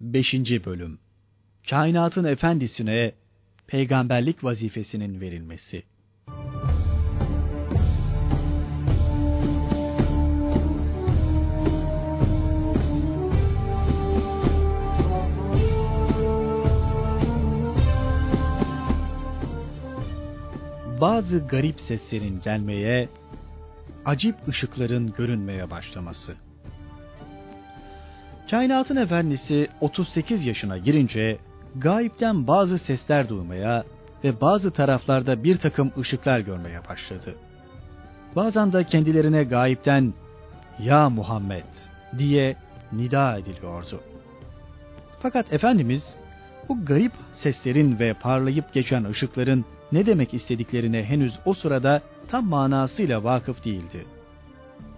5. Bölüm Kainatın Efendisine peygamberlik vazifesinin verilmesi. Bazı garip seslerin gelmeye, acip ışıkların görünmeye başlaması. Kainatın efendisi 38 yaşına girince gayipten bazı sesler duymaya ve bazı taraflarda bir takım ışıklar görmeye başladı. Bazen de kendilerine gayipten ya Muhammed diye nida ediliyordu. Fakat Efendimiz bu garip seslerin ve parlayıp geçen ışıkların ne demek istediklerine henüz o sırada tam manasıyla vakıf değildi.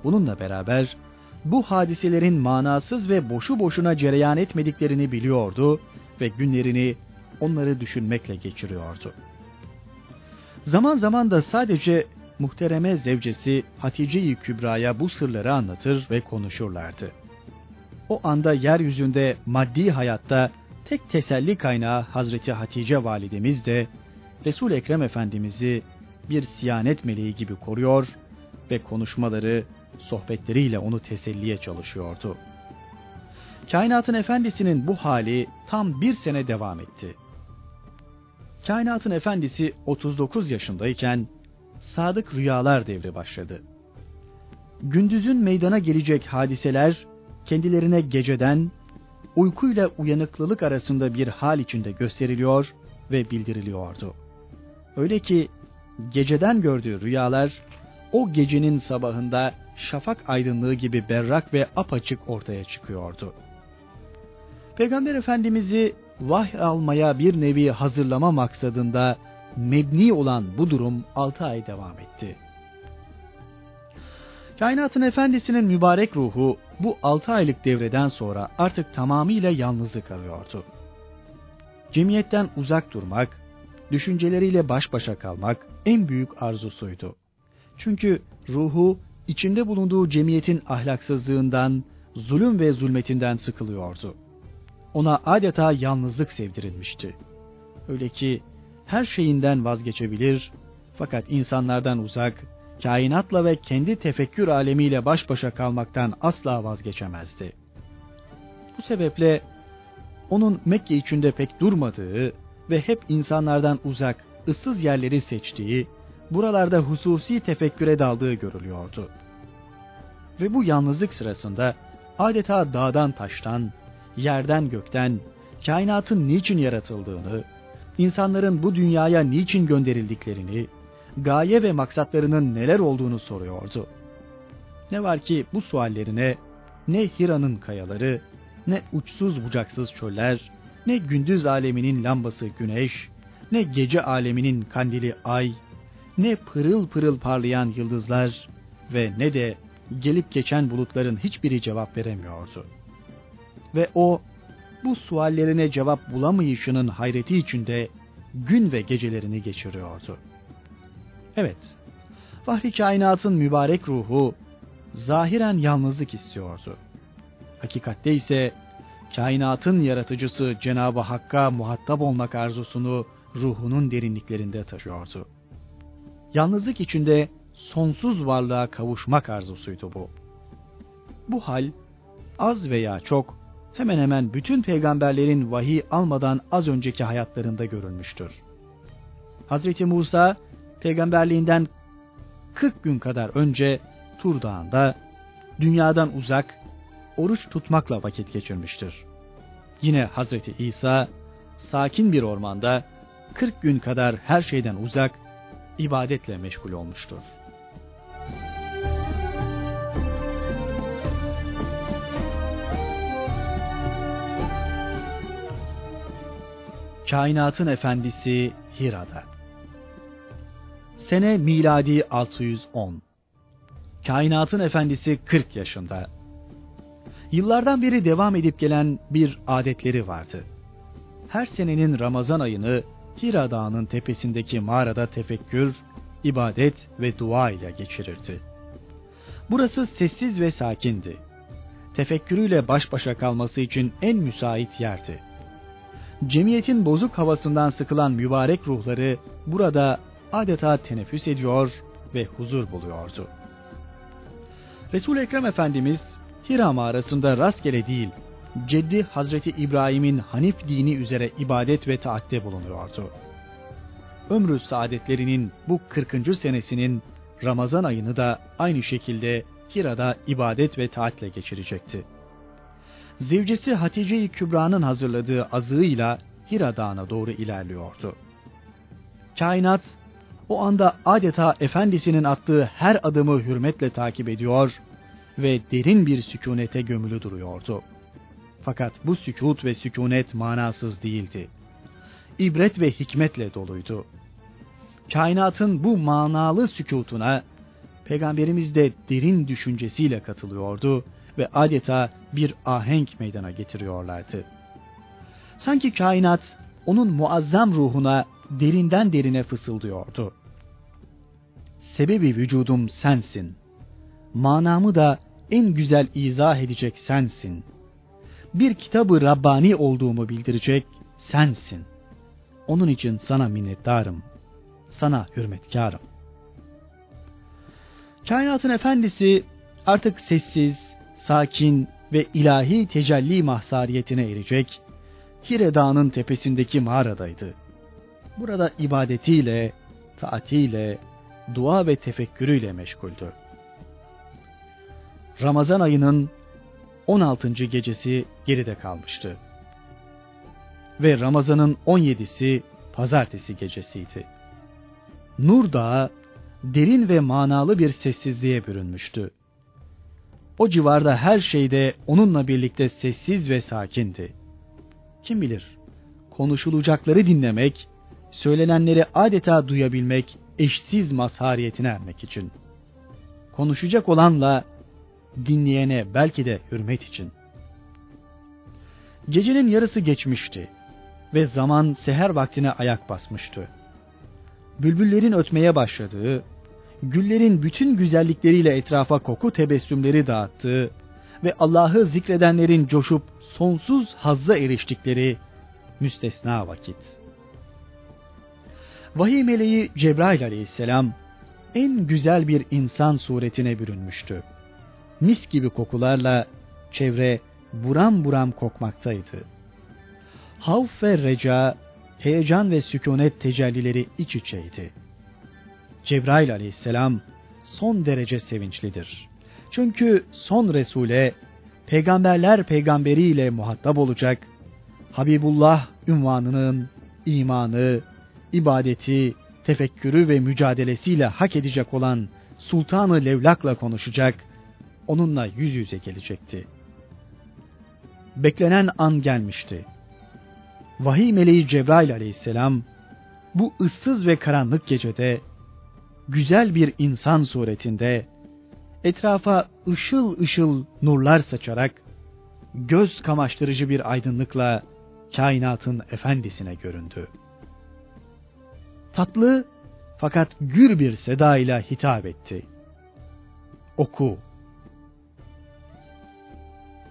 Bununla beraber bu hadiselerin manasız ve boşu boşuna cereyan etmediklerini biliyordu ve günlerini onları düşünmekle geçiriyordu. Zaman zaman da sadece muhtereme zevcesi Hatice-i Kübra'ya bu sırları anlatır ve konuşurlardı. O anda yeryüzünde maddi hayatta tek teselli kaynağı Hazreti Hatice validemiz de resul Ekrem Efendimiz'i bir siyanet meleği gibi koruyor ve konuşmaları, sohbetleriyle onu teselliye çalışıyordu. Kainatın efendisinin bu hali tam bir sene devam etti. Kainatın efendisi 39 yaşındayken sadık rüyalar devri başladı. Gündüzün meydana gelecek hadiseler kendilerine geceden uykuyla uyanıklılık arasında bir hal içinde gösteriliyor ve bildiriliyordu. Öyle ki geceden gördüğü rüyalar o gecenin sabahında şafak aydınlığı gibi berrak ve apaçık ortaya çıkıyordu. Peygamber Efendimiz'i vahy almaya bir nevi hazırlama maksadında mebni olan bu durum 6 ay devam etti. Kainatın efendisinin mübarek ruhu bu 6 aylık devreden sonra artık tamamıyla yalnızlık arıyordu. Cemiyetten uzak durmak, düşünceleriyle baş başa kalmak en büyük arzusuydu. Çünkü ruhu içinde bulunduğu cemiyetin ahlaksızlığından, zulüm ve zulmetinden sıkılıyordu. Ona adeta yalnızlık sevdirilmişti. Öyle ki her şeyinden vazgeçebilir fakat insanlardan uzak, kainatla ve kendi tefekkür alemiyle baş başa kalmaktan asla vazgeçemezdi. Bu sebeple onun Mekke içinde pek durmadığı ve hep insanlardan uzak, ıssız yerleri seçtiği, buralarda hususi tefekküre daldığı görülüyordu. Ve bu yalnızlık sırasında adeta dağdan taştan, yerden gökten, kainatın niçin yaratıldığını, insanların bu dünyaya niçin gönderildiklerini, gaye ve maksatlarının neler olduğunu soruyordu. Ne var ki bu suallerine ne Hira'nın kayaları, ne uçsuz bucaksız çöller, ne gündüz aleminin lambası güneş, ne gece aleminin kandili ay, ne pırıl pırıl parlayan yıldızlar ve ne de gelip geçen bulutların hiçbiri cevap veremiyordu. Ve o bu suallerine cevap bulamayışının hayreti içinde gün ve gecelerini geçiriyordu. Evet, Fahri kainatın mübarek ruhu zahiren yalnızlık istiyordu. Hakikatte ise kainatın yaratıcısı Cenab-ı Hakk'a muhatap olmak arzusunu ruhunun derinliklerinde taşıyordu. Yalnızlık içinde sonsuz varlığa kavuşmak arzusuydu bu. Bu hal az veya çok hemen hemen bütün peygamberlerin vahiy almadan az önceki hayatlarında görülmüştür. Hazreti Musa peygamberliğinden 40 gün kadar önce Tur Dağı'nda dünyadan uzak oruç tutmakla vakit geçirmiştir. Yine Hazreti İsa sakin bir ormanda 40 gün kadar her şeyden uzak ibadetle meşgul olmuştur. Kainatın Efendisi Hira'da Sene miladi 610 Kainatın Efendisi 40 yaşında Yıllardan beri devam edip gelen bir adetleri vardı. Her senenin Ramazan ayını Hira Dağı'nın tepesindeki mağarada tefekkür, ibadet ve dua ile geçirirdi. Burası sessiz ve sakindi. tefekkürüyle baş başa kalması için en müsait yerdi. Cemiyetin bozuk havasından sıkılan mübarek ruhları burada adeta teneffüs ediyor ve huzur buluyordu. Resul Ekrem Efendimiz Hira mağarasında rastgele değil, Ceddi Hazreti İbrahim'in Hanif dini üzere ibadet ve taatte bulunuyordu. Ömrü saadetlerinin bu 40. senesinin Ramazan ayını da aynı şekilde Hira'da ibadet ve taatle geçirecekti. Zevcesi Hatice-i Kübra'nın hazırladığı azığıyla Hira Dağı'na doğru ilerliyordu. Kainat o anda adeta efendisinin attığı her adımı hürmetle takip ediyor ve derin bir sükunete gömülü duruyordu. Fakat bu sükut ve sükunet manasız değildi. İbret ve hikmetle doluydu. Kainatın bu manalı sükutuna Peygamberimiz de derin düşüncesiyle katılıyordu ve adeta bir ahenk meydana getiriyorlardı. Sanki kainat onun muazzam ruhuna derinden derine fısıldıyordu. Sebebi vücudum sensin. Manamı da en güzel izah edecek sensin. Bir kitabı Rabbani olduğumu bildirecek sensin. Onun için sana minnettarım. Sana hürmetkarım. Kainatın efendisi artık sessiz, sakin ve ilahi tecelli mahsariyetine erecek, Hire Dağı'nın tepesindeki mağaradaydı. Burada ibadetiyle, taatiyle, dua ve tefekkürüyle meşguldü. Ramazan ayının 16. gecesi geride kalmıştı. Ve Ramazan'ın 17'si pazartesi gecesiydi. Nur Dağı derin ve manalı bir sessizliğe bürünmüştü. O civarda her şeyde onunla birlikte sessiz ve sakindi. Kim bilir, konuşulacakları dinlemek, söylenenleri adeta duyabilmek eşsiz mazhariyetine ermek için. Konuşacak olanla dinleyene belki de hürmet için. Gecenin yarısı geçmişti ve zaman seher vaktine ayak basmıştı. Bülbüllerin ötmeye başladığı, güllerin bütün güzellikleriyle etrafa koku tebessümleri dağıttığı ve Allah'ı zikredenlerin coşup sonsuz hazza eriştikleri müstesna vakit. Vahiy meleği Cebrail aleyhisselam en güzel bir insan suretine bürünmüştü. Mis gibi kokularla çevre buram buram kokmaktaydı. Havf ve reca, heyecan ve sükunet tecellileri iç içeydi. Cebrail aleyhisselam son derece sevinçlidir. Çünkü son Resul'e peygamberler peygamberiyle muhatap olacak, Habibullah ünvanının imanı, ibadeti, tefekkürü ve mücadelesiyle hak edecek olan Sultanı Levlak'la konuşacak, onunla yüz yüze gelecekti. Beklenen an gelmişti. Vahiy meleği Cebrail aleyhisselam, bu ıssız ve karanlık gecede, güzel bir insan suretinde, etrafa ışıl ışıl nurlar saçarak, göz kamaştırıcı bir aydınlıkla kainatın efendisine göründü. Tatlı fakat gür bir seda ile hitap etti. Oku.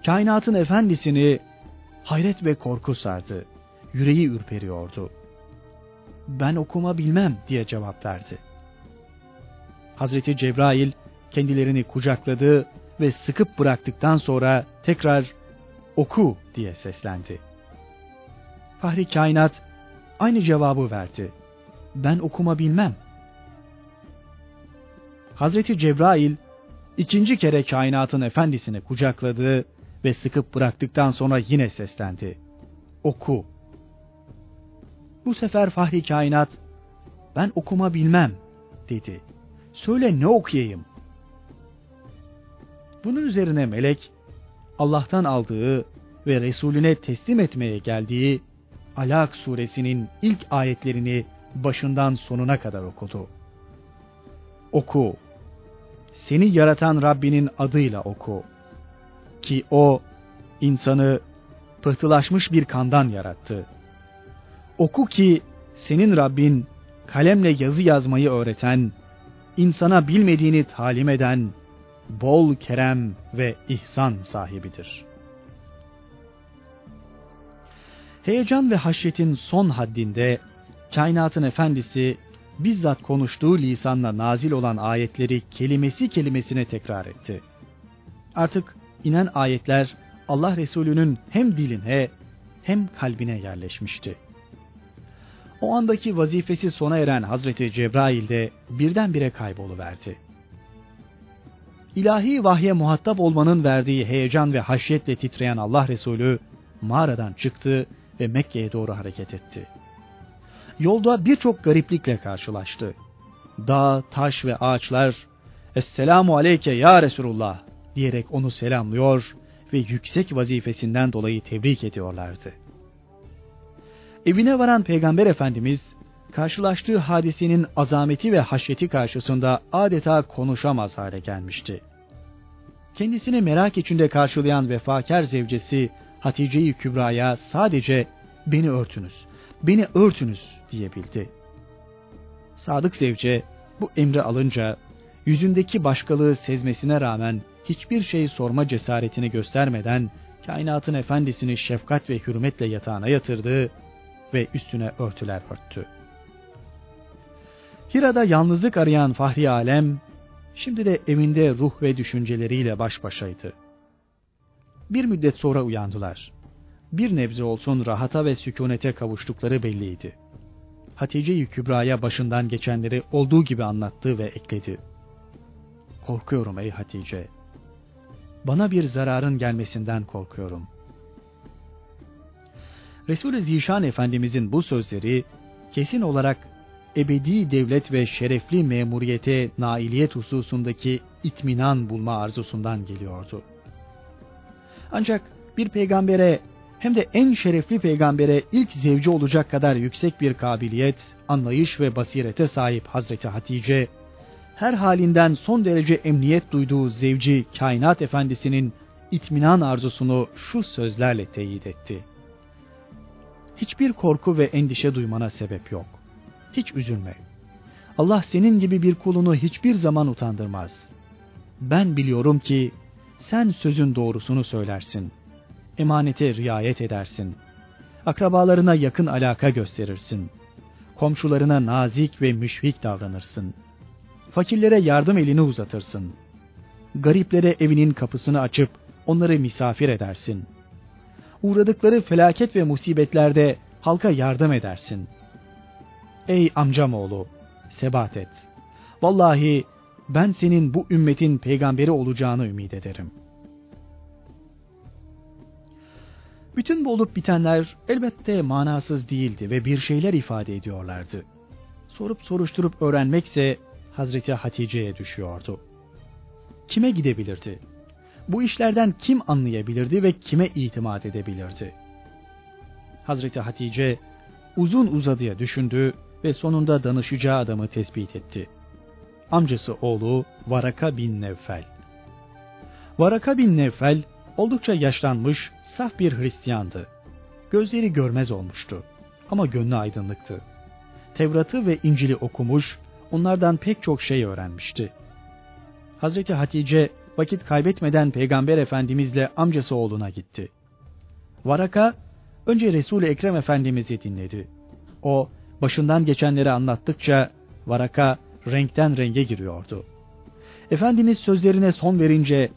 Kainatın efendisini hayret ve korku sardı. Yüreği ürperiyordu. Ben okuma bilmem diye cevap verdi. Hazreti Cebrail kendilerini kucakladı ve sıkıp bıraktıktan sonra tekrar oku diye seslendi. Fahri kainat aynı cevabı verdi. Ben okuma bilmem. Hazreti Cebrail ikinci kere kainatın efendisini kucakladı ve sıkıp bıraktıktan sonra yine seslendi. Oku. Bu sefer Fahri kainat ben okuma bilmem dedi. Söyle ne okuyayım? Bunun üzerine melek Allah'tan aldığı ve Resulüne teslim etmeye geldiği Alak suresinin ilk ayetlerini başından sonuna kadar okudu. Oku. Seni yaratan Rabbinin adıyla oku. Ki o insanı pıhtılaşmış bir kandan yarattı. Oku ki senin Rabbin kalemle yazı yazmayı öğreten, insana bilmediğini talim eden, bol kerem ve ihsan sahibidir. Heyecan ve haşyetin son haddinde kainatın efendisi bizzat konuştuğu lisanla nazil olan ayetleri kelimesi kelimesine tekrar etti. Artık inen ayetler Allah Resulü'nün hem diline hem kalbine yerleşmişti. O andaki vazifesi sona eren Hazreti Cebrail de birdenbire kayboluverdi. İlahi vahye muhatap olmanın verdiği heyecan ve haşyetle titreyen Allah Resulü mağaradan çıktı ve Mekke'ye doğru hareket etti. Yolda birçok gariplikle karşılaştı. Dağ, taş ve ağaçlar Esselamu aleyke ya Resulullah diyerek onu selamlıyor ve yüksek vazifesinden dolayı tebrik ediyorlardı. Evine varan Peygamber Efendimiz karşılaştığı hadisenin azameti ve haşyeti karşısında adeta konuşamaz hale gelmişti. Kendisini merak içinde karşılayan vefakar zevcesi Hatice-i Kübra'ya sadece beni örtünüz, beni örtünüz diyebildi. Sadık zevce bu emri alınca yüzündeki başkalığı sezmesine rağmen hiçbir şey sorma cesaretini göstermeden kainatın efendisini şefkat ve hürmetle yatağına yatırdı ve üstüne örtüler örttü. Hira'da yalnızlık arayan Fahri Alem, şimdi de evinde ruh ve düşünceleriyle baş başaydı. Bir müddet sonra uyandılar. Bir nebze olsun rahata ve sükunete kavuştukları belliydi. Hatice-i Kübra'ya başından geçenleri olduğu gibi anlattı ve ekledi. Korkuyorum ey Hatice. Bana bir zararın gelmesinden korkuyorum. Resul-i Zişan Efendimizin bu sözleri kesin olarak ebedi devlet ve şerefli memuriyete nailiyet hususundaki itminan bulma arzusundan geliyordu. Ancak bir peygambere hem de en şerefli peygambere ilk zevci olacak kadar yüksek bir kabiliyet, anlayış ve basirete sahip Hazreti Hatice, her halinden son derece emniyet duyduğu zevci kainat efendisinin itminan arzusunu şu sözlerle teyit etti. Hiçbir korku ve endişe duymana sebep yok. Hiç üzülme. Allah senin gibi bir kulunu hiçbir zaman utandırmaz. Ben biliyorum ki sen sözün doğrusunu söylersin. Emanete riayet edersin. Akrabalarına yakın alaka gösterirsin. Komşularına nazik ve müşfik davranırsın. Fakirlere yardım elini uzatırsın. Gariplere evinin kapısını açıp onları misafir edersin. Uğradıkları felaket ve musibetlerde halka yardım edersin. Ey amcamoğlu, sebat et. Vallahi ben senin bu ümmetin peygamberi olacağını ümit ederim. Bütün bu olup bitenler elbette manasız değildi ve bir şeyler ifade ediyorlardı. Sorup soruşturup öğrenmekse Hazreti Hatice'ye düşüyordu. Kime gidebilirdi? Bu işlerden kim anlayabilirdi ve kime itimat edebilirdi? Hazreti Hatice uzun uzadıya düşündü ve sonunda danışacağı adamı tespit etti. Amcası oğlu Varaka bin Nevfel. Varaka bin Nevfel oldukça yaşlanmış, saf bir Hristiyandı. Gözleri görmez olmuştu ama gönlü aydınlıktı. Tevrat'ı ve İncil'i okumuş, onlardan pek çok şey öğrenmişti. Hazreti Hatice vakit kaybetmeden Peygamber Efendimizle amcası oğluna gitti. Varaka önce Resul-i Ekrem Efendimiz'i dinledi. O başından geçenleri anlattıkça Varaka renkten renge giriyordu. Efendimiz sözlerine son verince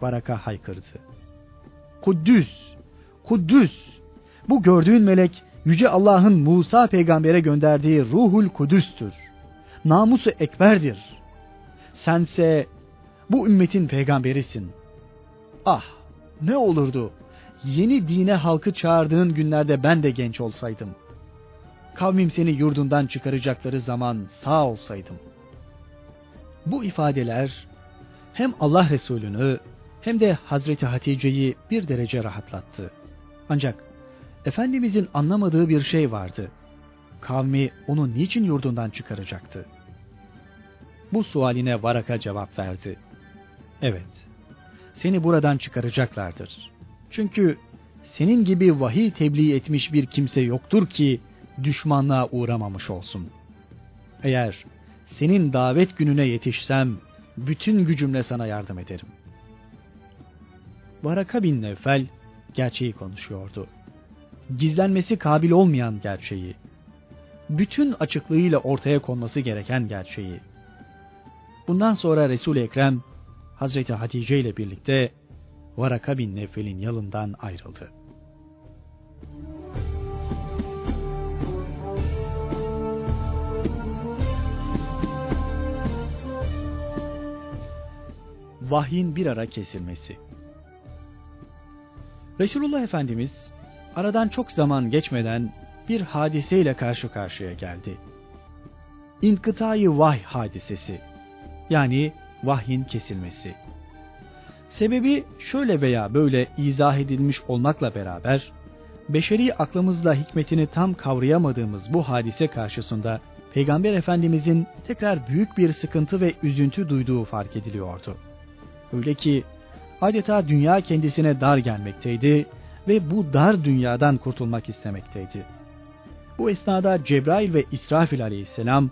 Varaka haykırdı. Kuddüs, Kuddüs, bu gördüğün melek Yüce Allah'ın Musa peygambere gönderdiği ruhul kudüstür. Namusu ekberdir. Sense bu ümmetin peygamberisin. Ah ne olurdu yeni dine halkı çağırdığın günlerde ben de genç olsaydım. Kavmim seni yurdundan çıkaracakları zaman sağ olsaydım. Bu ifadeler hem Allah Resulü'nü hem de Hazreti Hatice'yi bir derece rahatlattı. Ancak Efendimizin anlamadığı bir şey vardı. Kavmi onu niçin yurdundan çıkaracaktı? Bu sualine Varaka cevap verdi. Evet, seni buradan çıkaracaklardır. Çünkü senin gibi vahiy tebliğ etmiş bir kimse yoktur ki düşmanlığa uğramamış olsun. Eğer senin davet gününe yetişsem bütün gücümle sana yardım ederim. Varaka bin Nevfel gerçeği konuşuyordu. Gizlenmesi kabil olmayan gerçeği, bütün açıklığıyla ortaya konması gereken gerçeği. Bundan sonra Resul-i Ekrem Hazreti Hatice ile birlikte Varaka bin Nevfel'in yanından ayrıldı. Vahyin bir ara kesilmesi Resulullah Efendimiz aradan çok zaman geçmeden bir hadiseyle karşı karşıya geldi. İnkıtayı vahy hadisesi yani vahyin kesilmesi. Sebebi şöyle veya böyle izah edilmiş olmakla beraber, beşeri aklımızla hikmetini tam kavrayamadığımız bu hadise karşısında Peygamber Efendimizin tekrar büyük bir sıkıntı ve üzüntü duyduğu fark ediliyordu. Öyle ki adeta dünya kendisine dar gelmekteydi ve bu dar dünyadan kurtulmak istemekteydi. Bu esnada Cebrail ve İsrafil aleyhisselam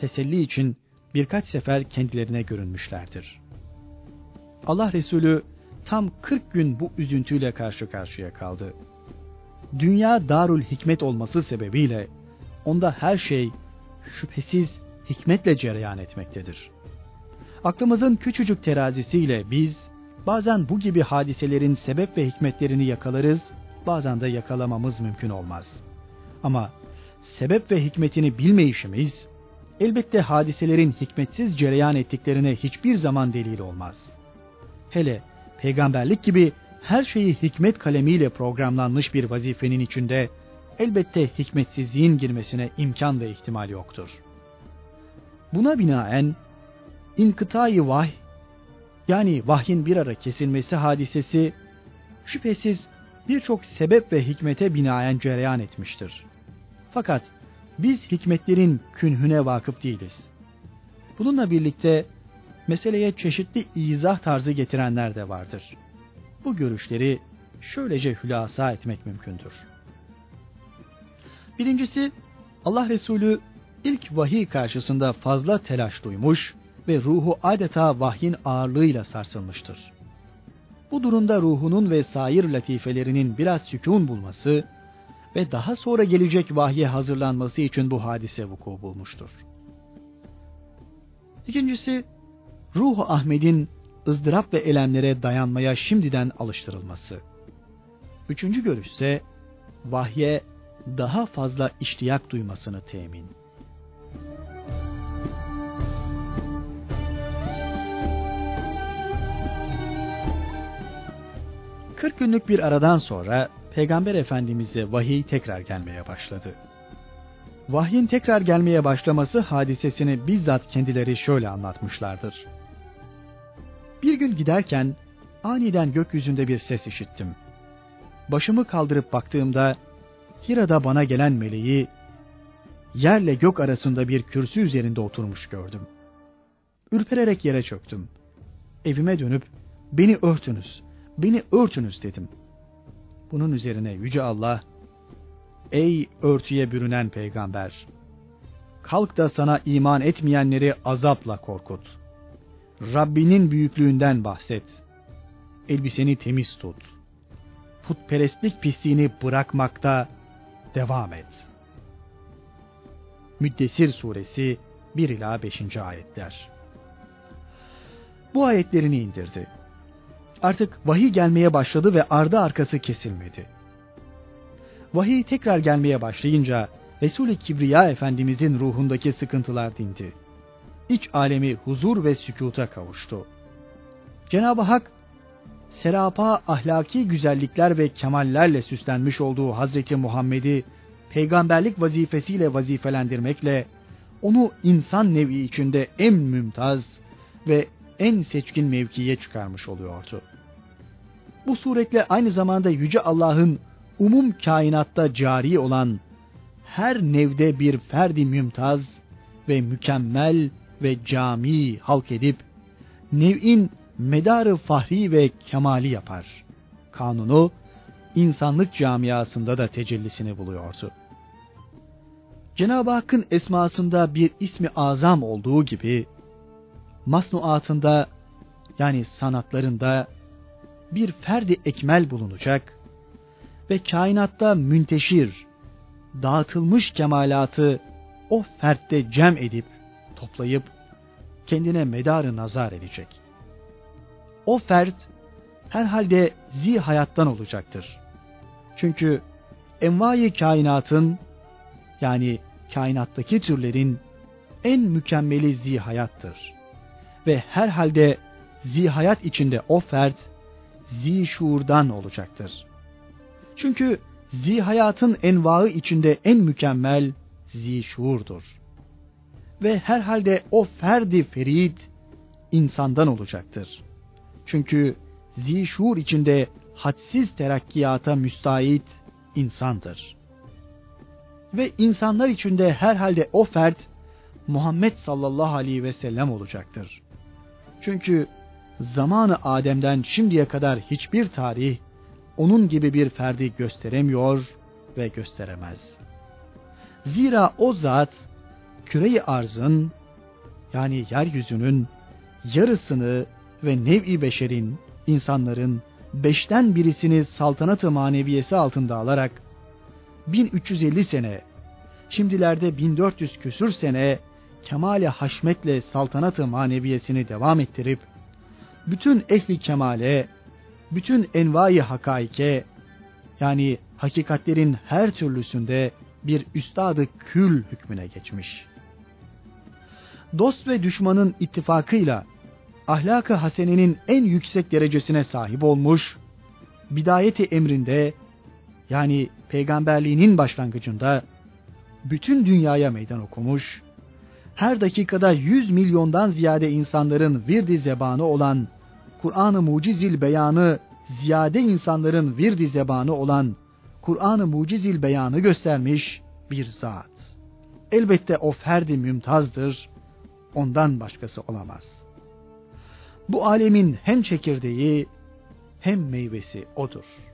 teselli için birkaç sefer kendilerine görünmüşlerdir. Allah Resulü tam 40 gün bu üzüntüyle karşı karşıya kaldı. Dünya darul hikmet olması sebebiyle onda her şey şüphesiz hikmetle cereyan etmektedir. Aklımızın küçücük terazisiyle biz bazen bu gibi hadiselerin sebep ve hikmetlerini yakalarız, bazen de yakalamamız mümkün olmaz. Ama sebep ve hikmetini bilmeyişimiz elbette hadiselerin hikmetsiz cereyan ettiklerine hiçbir zaman delil olmaz. Hele peygamberlik gibi her şeyi hikmet kalemiyle programlanmış bir vazifenin içinde elbette hikmetsizliğin girmesine imkan ve ihtimal yoktur. Buna binaen inkıtayı vahy yani vahyin bir ara kesilmesi hadisesi şüphesiz birçok sebep ve hikmete binaen cereyan etmiştir. Fakat biz hikmetlerin künhüne vakıf değiliz. Bununla birlikte meseleye çeşitli izah tarzı getirenler de vardır. Bu görüşleri şöylece hülasa etmek mümkündür. Birincisi, Allah Resulü ilk vahiy karşısında fazla telaş duymuş ve ruhu adeta vahyin ağırlığıyla sarsılmıştır. Bu durumda ruhunun ve sair latifelerinin biraz sükun bulması ve daha sonra gelecek vahye hazırlanması için bu hadise vuku bulmuştur. İkincisi, ruh Ahmet'in ızdırap ve elemlere dayanmaya şimdiden alıştırılması. Üçüncü görüş ise vahye daha fazla iştiyak duymasını temin. 40 günlük bir aradan sonra Peygamber Efendimiz'e vahiy tekrar gelmeye başladı. Vahyin tekrar gelmeye başlaması hadisesini bizzat kendileri şöyle anlatmışlardır. Bir gün giderken aniden gökyüzünde bir ses işittim. Başımı kaldırıp baktığımda Hira'da bana gelen meleği yerle gök arasında bir kürsü üzerinde oturmuş gördüm. Ürpererek yere çöktüm. Evime dönüp beni örtünüz, beni örtünüz dedim. Bunun üzerine Yüce Allah, Ey örtüye bürünen peygamber! Kalk da sana iman etmeyenleri azapla korkut. Rabbinin büyüklüğünden bahset. Elbiseni temiz tut. Putperestlik pisliğini bırakmakta devam et. Müddessir suresi 1 ila 5. ayetler. Bu ayetlerini indirdi artık vahiy gelmeye başladı ve ardı arkası kesilmedi. Vahiy tekrar gelmeye başlayınca Resul-i Kibriya Efendimizin ruhundaki sıkıntılar dindi. İç alemi huzur ve sükuta kavuştu. Cenab-ı Hak, serapa ahlaki güzellikler ve kemallerle süslenmiş olduğu Hazreti Muhammed'i peygamberlik vazifesiyle vazifelendirmekle onu insan nevi içinde en mümtaz ve en seçkin mevkiye çıkarmış oluyordu. Bu suretle aynı zamanda Yüce Allah'ın umum kainatta cari olan her nevde bir ferdi mümtaz ve mükemmel ve cami halk edip nev'in medarı fahri ve kemali yapar. Kanunu insanlık camiasında da tecellisini buluyordu. Cenab-ı Hakk'ın esmasında bir ismi azam olduğu gibi masnuatında yani sanatlarında bir ferdi ekmel bulunacak ve kainatta münteşir, dağıtılmış kemalatı o fertte cem edip, toplayıp kendine medarı nazar edecek. O fert herhalde zi hayattan olacaktır. Çünkü envai kainatın yani kainattaki türlerin en mükemmeli zihayattır. Ve herhalde zihayat içinde o fert zi şuurdan olacaktır. Çünkü zihayatın envaı içinde en mükemmel zi şuurdur. Ve herhalde o ferdi ferid insandan olacaktır. Çünkü zi şuur içinde hadsiz terakkiyata müstahit insandır. Ve insanlar içinde herhalde o fert Muhammed sallallahu aleyhi ve sellem olacaktır. Çünkü zamanı Adem'den şimdiye kadar hiçbir tarih onun gibi bir ferdi gösteremiyor ve gösteremez. Zira o zat küreyi arzın yani yeryüzünün yarısını ve nev'i beşerin, insanların beşten birisini saltanatı maneviyesi altında alarak 1350 sene, şimdilerde 1400 küsür sene kemale haşmetle saltanatı maneviyesini devam ettirip, bütün ehli kemale, bütün envai hakaike, yani hakikatlerin her türlüsünde bir üstadı kül hükmüne geçmiş. Dost ve düşmanın ittifakıyla ahlakı hasenenin en yüksek derecesine sahip olmuş, bidayeti emrinde yani peygamberliğinin başlangıcında bütün dünyaya meydan okumuş, her dakikada yüz milyondan ziyade insanların virdi zebanı olan, Kur'an-ı Mucizil beyanı ziyade insanların virdi zebanı olan Kur'an-ı Mucizil beyanı göstermiş bir zat. Elbette o ferdi mümtazdır, ondan başkası olamaz. Bu alemin hem çekirdeği hem meyvesi odur.''